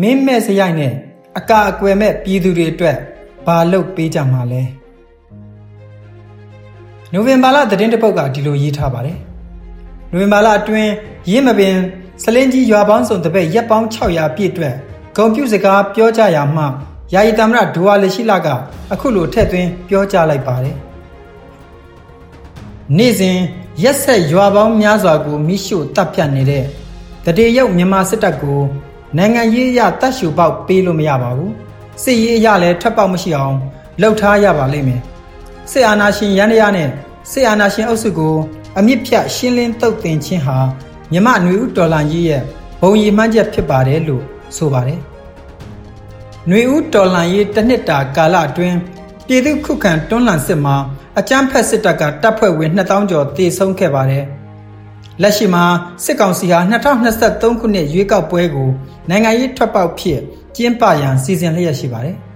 မင်းမဲ့စရိုက်နဲ့အကာအကွယ်မဲ့ပြည်သူတွေအတွက်ဘာလုပ်ပေးကြမှာလဲနိုဝင်ဘာလသတင်းတစ်ပုဒ်ကဒီလိုရေးထားပါတယ်နိုဝင်ဘာလအတွင်းရင်းမပင်စလင်းကြီးရွာပေါင်းစုံတပည့်ရက်ပေါင်း600ပြည့်အတွက်ဂုံပြုစကားပြောကြရမှယာယီတမရဒူဝါလရှိလာကအခုလိုထည့်သွင်းပြောကြားလိုက်ပါတယ်နေ့စဉ်ရက်ဆက်ရွာပေါင်းများစွာကိုမိရှို့တပ်ဖြတ်နေတဲ့တရေရုပ်မြန်မာစစ်တပ်ကို နိုင်ငံရေးအရတတ်ရှူပေါက်ပေးလို့မရပါဘူးစစ်ရေးအရလည်းထပ်ပေါက်မရှိအောင်လှုပ်ထားရပါလိမ့်မယ်စစ်အာဏာရှင်ရန်တရားနဲ့စစ်အာဏာရှင်အုပ်စုကိုအမြင့်ဖြတ်ရှင်းလင်းတုတ်တင်ခြင်းဟာမြမအနွေဦးတော်လှန်ရေးရဲ့ဘုံရည်မှန်းချက်ဖြစ်ပါတယ်လို့ဆိုပါတယ်။နွေဦးတော်လှန်ရေးတစ်နှစ်တာကာလအတွင်းပြည်သူခုခံတွန်းလှန်စစ်မှာအကြမ်းဖက်စစ်တပ်ကတပ်ဖွဲ့ဝင်2000ကျော်တေဆုံးခဲ့ပါတယ်။ လက်ရှိမှာစစ်ကောင်စီဟာ2023ခုနှစ်ရွေးကောက်ပွဲကိုနိုင်ငံရေးထွက်ပေါက်ဖြစ်ကျင်းပရန်စီစဉ်လျက်ရှိပါတယ်။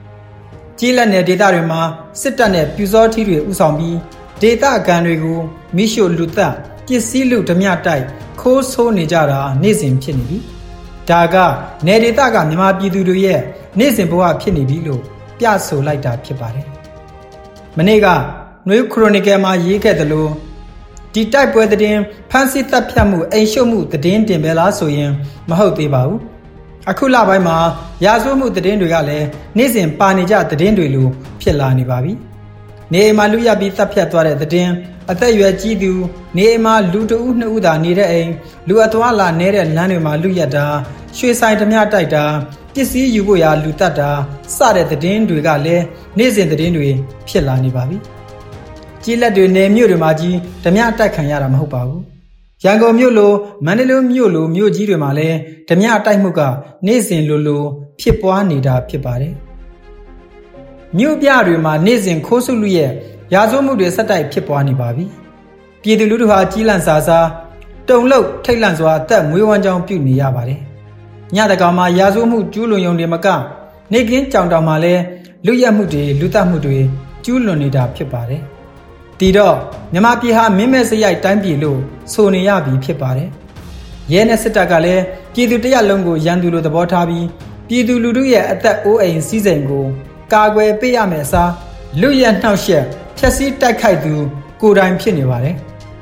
ကြီးလက်နယ်ဒေသတွေမှာစစ်တပ်နဲ့ပြူစောထီးတွေဥဆောင်ပြီးဒေသခံတွေကိုမိရှို့လူသက်ပစ္စည်းလူဓမြတိုက်ခိုးဆိုးနေကြတာနေ့စဉ်ဖြစ်နေပြီဒါကနေဒေသကမြန်မာပြည်သူတွေရဲ့နေ့စဉ်ဘဝဖြစ်နေပြီလို့ပြဆိုလိုက်တာဖြစ်ပါတယ်မနေ့ကနွေခရိုနီကယ်မှာရေးခဲ့တယ်လို့ ဒီတိုက်ပွဲသတင်းဖန်စီတပ်ဖြတ်မှုအိမ်ရှုပ်မှုသတင်းတင်ပဲလားဆိုရင်မဟုတ်သေးပါဘူးအခုလပိုင်းမှာရာဇဝမှုသတင်းတွေကလည်းနေ့စဉ်ပါနေကြသတင်းတွေလိုဖြစ်လာနေပါပြီ။နေအိမ်မှာလူရပြီးတပ်ဖြတ်သွားတဲ့သတင်းအသက်အရွယ်ကြီးသူနေအိမ်မှာလူတဦးနှစ်ဦးသာနေတဲ့အိမ်လူအသွားလာနေတဲ့လမ်းတွေမှာလူရက်တာရွှေဆိုင်ဓမြတိုက်တာပစ္စည်းယူဖို့ရာလူတတ်တာစတဲ့သတင်းတွေကလည်းနေ့စဉ်သတင်းတွေဖြစ်လာနေပါပြီ ကြီးလက်တွေနေမြို့တွေမှာကြီးဓမြတိုက်ခံရတာမဟုတ်ပါဘူးရန်ကုန်မြို့လိုမန္တလေးမြို့လိုမြို့ကြီးတွေမှာလည်းဓမြတိုက်မှုကနေ့စဉ်လိုလိုဖြစ်ပွားနေတာဖြစ်ပါတယ်မြို့ပြတွေမှာနေ့စဉ်ခိုးဆုလူရဲ့ရာဇဝမှုတွေဆက်တိုက်ဖြစ်ပွားနေပါပြီ။ပြည်သူလူထုဟာကြီးလန့်စာစားတုံလုတ်ထိတ်လန့်စွာအသက်မွေးဝမ်းကြောင်းပြုနေရပါတယ်။ညတကောင်မှာရာဇဝမှုကျူးလွန်ရုံတွေမကနေကင်းကြောင်တောင်မှာလည်းလူရက်မှုတွေလူသက်မှုတွေကျူးလွန်နေတာဖြစ်ပါတယ်။ ဒီတော့မြမပြည်ဟာမင်းမဲ့စရိုက်တိုင်းပြည်လို့ဆိုနေရပြီဖြစ်ပါတယ်။ရဲနဲ့စစ်တပ်ကလည်းပြည်သူတရက်လုံးကိုရန်သူလိုသဘောထားပြီးပြည်သူလူထုရဲ့အသက်အိုးအိမ်စည်းစိမ်ကိုကာကွယ်ပေးရမယ်အစားလူရနှောက်ယှက်ဖြက်စီးတိုက်ခိုက်သူကိုယ်တိုင်ဖြစ်နေပါတယ်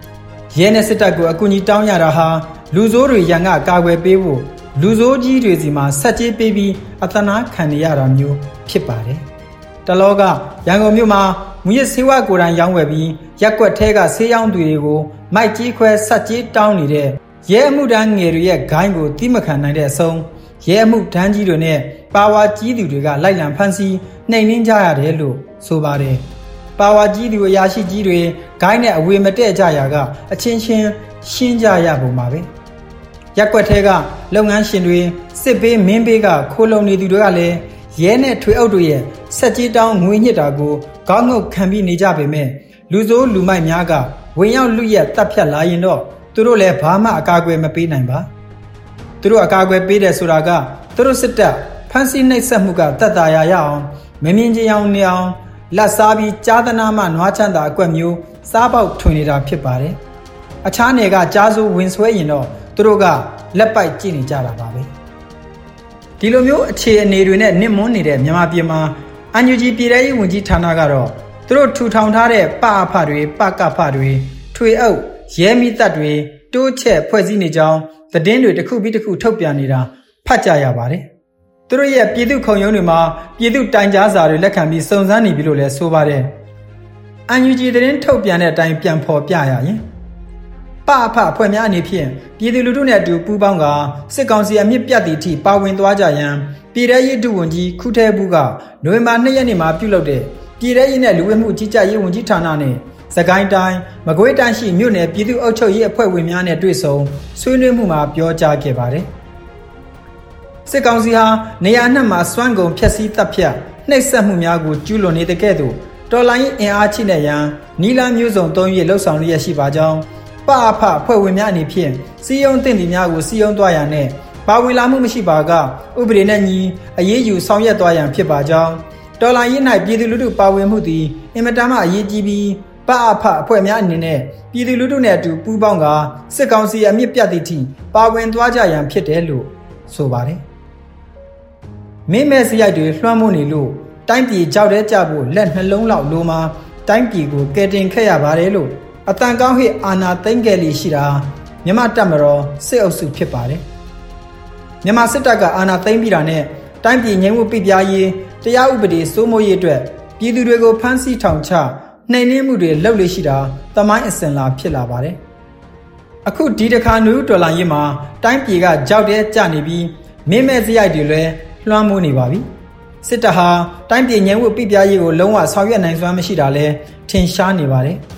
။ရဲနဲ့စစ်တပ်ကိုအကူအညီတောင်းရတာဟာလူဆိုးတွေရန်ကကာကွယ်ပေးဖို့လူဆိုးကြီးတွေစီမှာဆက်ကြေးပေးပြီးအသနာခံနေရတာမျိုးဖြစ်ပါတယ်။တလောကရန်ကုန်မြို့မှာ မူရစေဝါကိုယ်တိုင်ရောင်းဝယ်ပြီးရက်ွက်ထဲကဆေးရောင်းသူတွေကိုမိုက်ကြီးခွဲဆက်ကြေးတောင်းနေတဲ့ရဲအမှုတန်းငယ်တွေရဲ့ဂိုင်းကိုတိမခံနိုင်တဲ့အဆုံးရဲအမှုတန်းကြီးတွေနဲ့ပါဝါကြီးသူတွေကလိုက်လံဖမ်းဆီးနှိမ်နှင်းကြရတယ်လို့ဆိုပါတယ်။ပါဝါကြီးသူအရာရှိကြီးတွေဂိုင်းနဲ့အဝေမတည့်ကြရာကအချင်းချင်းရှင်းကြရပုံပါပဲ။ရက်ွက်ထဲကလုပ်ငန်းရှင်တွေစစ်ပေးမင်းပေးကခိုးလုံနေသူတွေကလည်းရဲနဲ့ထွေအုပ်တို့ရဲ့ ဆက်ကြီးတောင်းငွေညစ်တာကိုခေါင်းငုတ်ခံပြီးနေကြပေမဲ့လူစိုးလူမိုက်များကဝင်ရောက်လူရက်တပ်ဖြတ်လာရင်တော့သူတို့လည်းဘာမှအကာအကွယ်မပေးနိုင်ပါသူတို့အကာအကွယ်ပေးတယ်ဆိုတာကသူတို့စစ်တပ်ဖမ်းဆီးနှိပ်စက်မှုကတတ်တာရရအောင်မမြင်ကြအောင်နေအောင်လက်စားပြီးကြားသနာမှနွားချမ်းသာအကွက်မျိုးစားပေါက်ထွင်နေတာဖြစ်ပါတယ်။အခြားနယ်ကကြားစိုးဝင်ဆွဲရင်တော့သူတို့ကလက်ပိုက်ကြည့်နေကြတာပါပဲ။ဒီလိုမျိုးအခြေအနေတွေနဲ့နစ်မွန်းနေတဲ့မြန်မာပြည်မှာ အန်ယူဂျီပြည်ထောင်စုဝန်ကြီးဌာနကတော့သူတို့ထူထောင်ထားတဲ့ပအဖတွေပကဖတွေထွေအုပ်ရဲမိတပ်တွေတိုးချက်ဖွဲ့စည်းနေကြောင်းသတင်းတွေတစ်ခုပြီးတစ်ခုထုတ်ပြန်နေတာဖတ်ကြရပါတယ်။သူတို့ရဲ့ပြည်သူခုံရုံးတွေမှာပြည်သူတိုင်ကြားစာတွေလက်ခံပြီးစုံစမ်းနေပြီလို့လည်းဆိုပါတယ်။ UNG သတင်းထုတ်ပြန်တဲ့အတိုင်းပြန်ဖော်ပြရရင် ပအဖအဖွဲ့များအနေဖြင့်ပြည်သူလူထုနဲ့အတူပူးပေါင်းကစစ်ကောင်စီအမြင့်ပြတ်သည့်အထိပါဝင်သွားကြရန်ပြည်ထရေးဒုဝန်ကြီးခုထဲဘူးကနိုဝင်ဘာ2ရက်နေ့မှာပြုလုပ်တဲ့ပြည်ထရေးနဲ့လူဝင်မှုကြီးကြပ်ရေးဝန်ကြီးဌာနနဲ့စကိုင်းတိုင်းမကွေးတိုင်းရှိမြို့နယ်ပြည်သူ့အုပ်ချုပ်ရေးအဖွဲ့ဝင်များနဲ့တွေ့ဆုံဆွေးနွေးမှုမှာပြောကြားခဲ့ပါတယ်။စစ်ကောင်စီဟာနေရာနှံ့မှာစွမ်းကုန်ဖျက်ဆီးတပ်ဖြတ်နှိပ်စက်မှုများကိုကျူးလွန်နေတဲ့ကဲ့သို့တော်လိုင်းအင်အားချိနဲ့ရန်နီလာမျိုးစုံသုံးရလှုပ်ဆောင်လျက်ရှိပါကြောင်း ပအဖဖွဲ့ဝင်များအနေဖြင့်စီယုံတင့်တီများကိုစီယုံသွားရန်နဲ့ပါဝင်လာမှုမရှိပါကဥပဒေနဲ့ညီအရေးယူဆောင်ရွက်သွားရန်ဖြစ်ပါကြောင်းတော်လိုင်းရေး၌ပြည်သူလူထုပါဝင်မှုသည်အင်မတန်မှအရေးကြီးပြီးပအဖအဖွဲ့များအနေနဲ့ပြည်သူလူထုနဲ့အတူပူးပေါင်းကစစ်ကောင်စီအမြင့်ပြတ်သည့်ထိပါဝင်သွားကြရန်ဖြစ်တယ်လို့ဆိုပါတယ်မင်းမဲ့စရိုက်တွေလွှမ်းမိုးနေလို့တိုင်းပြည်ကြောက်တဲ့ကြဖို့လက်နှလုံးလောက်လိုမှာတိုင်းပြည်ကိုကယ်တင်ခဲ့ရပါတယ်လို့ အတန်ကောင်းဟိအာနာသိမ့်ကယ်လီရှိတာမြမတက်မတော်စစ်အုပ်စုဖြစ်ပါတယ်မြန်မာစစ်တပ်ကအာဏာသိမ်းပြီးတာနဲ့တိုင်းပြည်ငြိမ်းဝပြပြရေးတရားဥပဒေစိုးမိုးရေးအတွက်ပြည်သူတွေကိုဖမ်းဆီးထောင်ချနှိမ်နင်းမှုတွေလုပ်လို့ရှိတာတမိုင်းအစဉ်လာဖြစ်လာပါတယ်။အခုဒီတစ်ခါနယူးဒေါ်လာရေးမှာတိုင်းပြည်ကကြောက်တဲ့ကြနေပြီးမင်းမဲ့စရိုက်တွေလည်းလွှမ်းမိုးနေပါပြီ။စစ်တပ်ဟာတိုင်းပြည်ငြိမ်းဝပြပြရေးကိုလုံးဝဆောင်ရွက်နိုင်စွမ်းမရှိတာလဲထင်ရှားနေပါတယ်။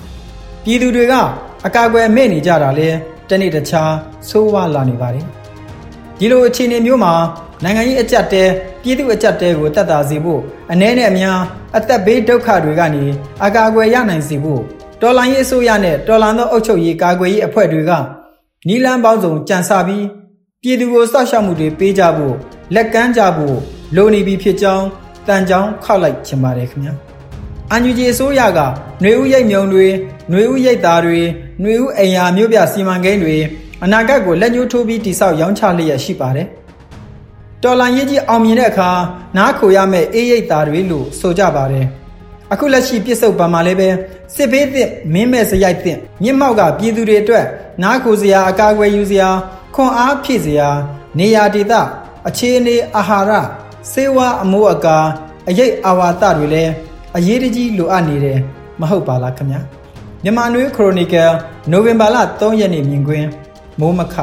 ပြည်သူတွေကအကာအကွယ်မဲ့နေကြတာလဲတနေ့တခြားဆိုးဝါးလာနေပါတယ်။ဒီလိုအခြေအနေမျိုးမှာနိုင်ငံရေးအကြက်တဲပြည်သူအကြက်တဲကိုတက်တာစေဖို့အ ਨੇ နဲ့အများအသက်ဘေးဒုက္ခတွေကနေအကာအကွယ်ရနိုင်စေဖို့တော်လိုင်းရေးအစိုးရနဲ့တော်လန်သောအုပ်ချုပ်ရေးကာကွယ်ရေးအဖွဲ့တွေကနီလန်းပေါင်းစုံကြံစပြီးပြည်သူကိုစောင့်ရှောက်မှုတွေပေးကြဖို့လက်ကမ်းကြဖို့လိုနေပြီဖြစ်ကြောင်းတန်ကြောင်းခောက်လိုက်ချင်ပါတယ်ခင်ဗျာ အန်ယူဂျီအစိုးရကຫນွေဥရိတ်မြုံတွေຫນွေဥရိတ်သားတွေຫນွေဥအိမ်ယာမျိုးပြစီမံကိန်းတွေအနာဂတ်ကိုလက်ညှိုးထိုးပြီးတိဆောက်ရောင်းချလျက်ရှိပါတယ်တော်လန်ရေးကြီးအောင်မြင်တဲ့အခါနားခိုရမယ့်အေးရိတ်သားတွေလို့ဆိုကြပါတယ်အခုလက်ရှိပြစ်စုံပံမှာလည်းပဲစစ်ဘေးသင့်မင်းမဲ့စရိုက်သင့်မြင့်မောက်ကပြည်သူတွေအတွက်နားခိုစရာအကာအကွယ်ယူစရာခွန်အားဖြည့်စရာနေရာဒေသအခြေအနေအာဟာရစေဝါအမိုးအကာအရေးအာဝါဒတွေလည်း အရေးတကြီးလိုအပ်နေတယ်မဟုတ်ပါလားခင်ဗျာမြန်မာနွေခရိုနီကယ်နိုဝင်ဘာလ3ရက်နေ့မြင်ကွင်းမိုးမခ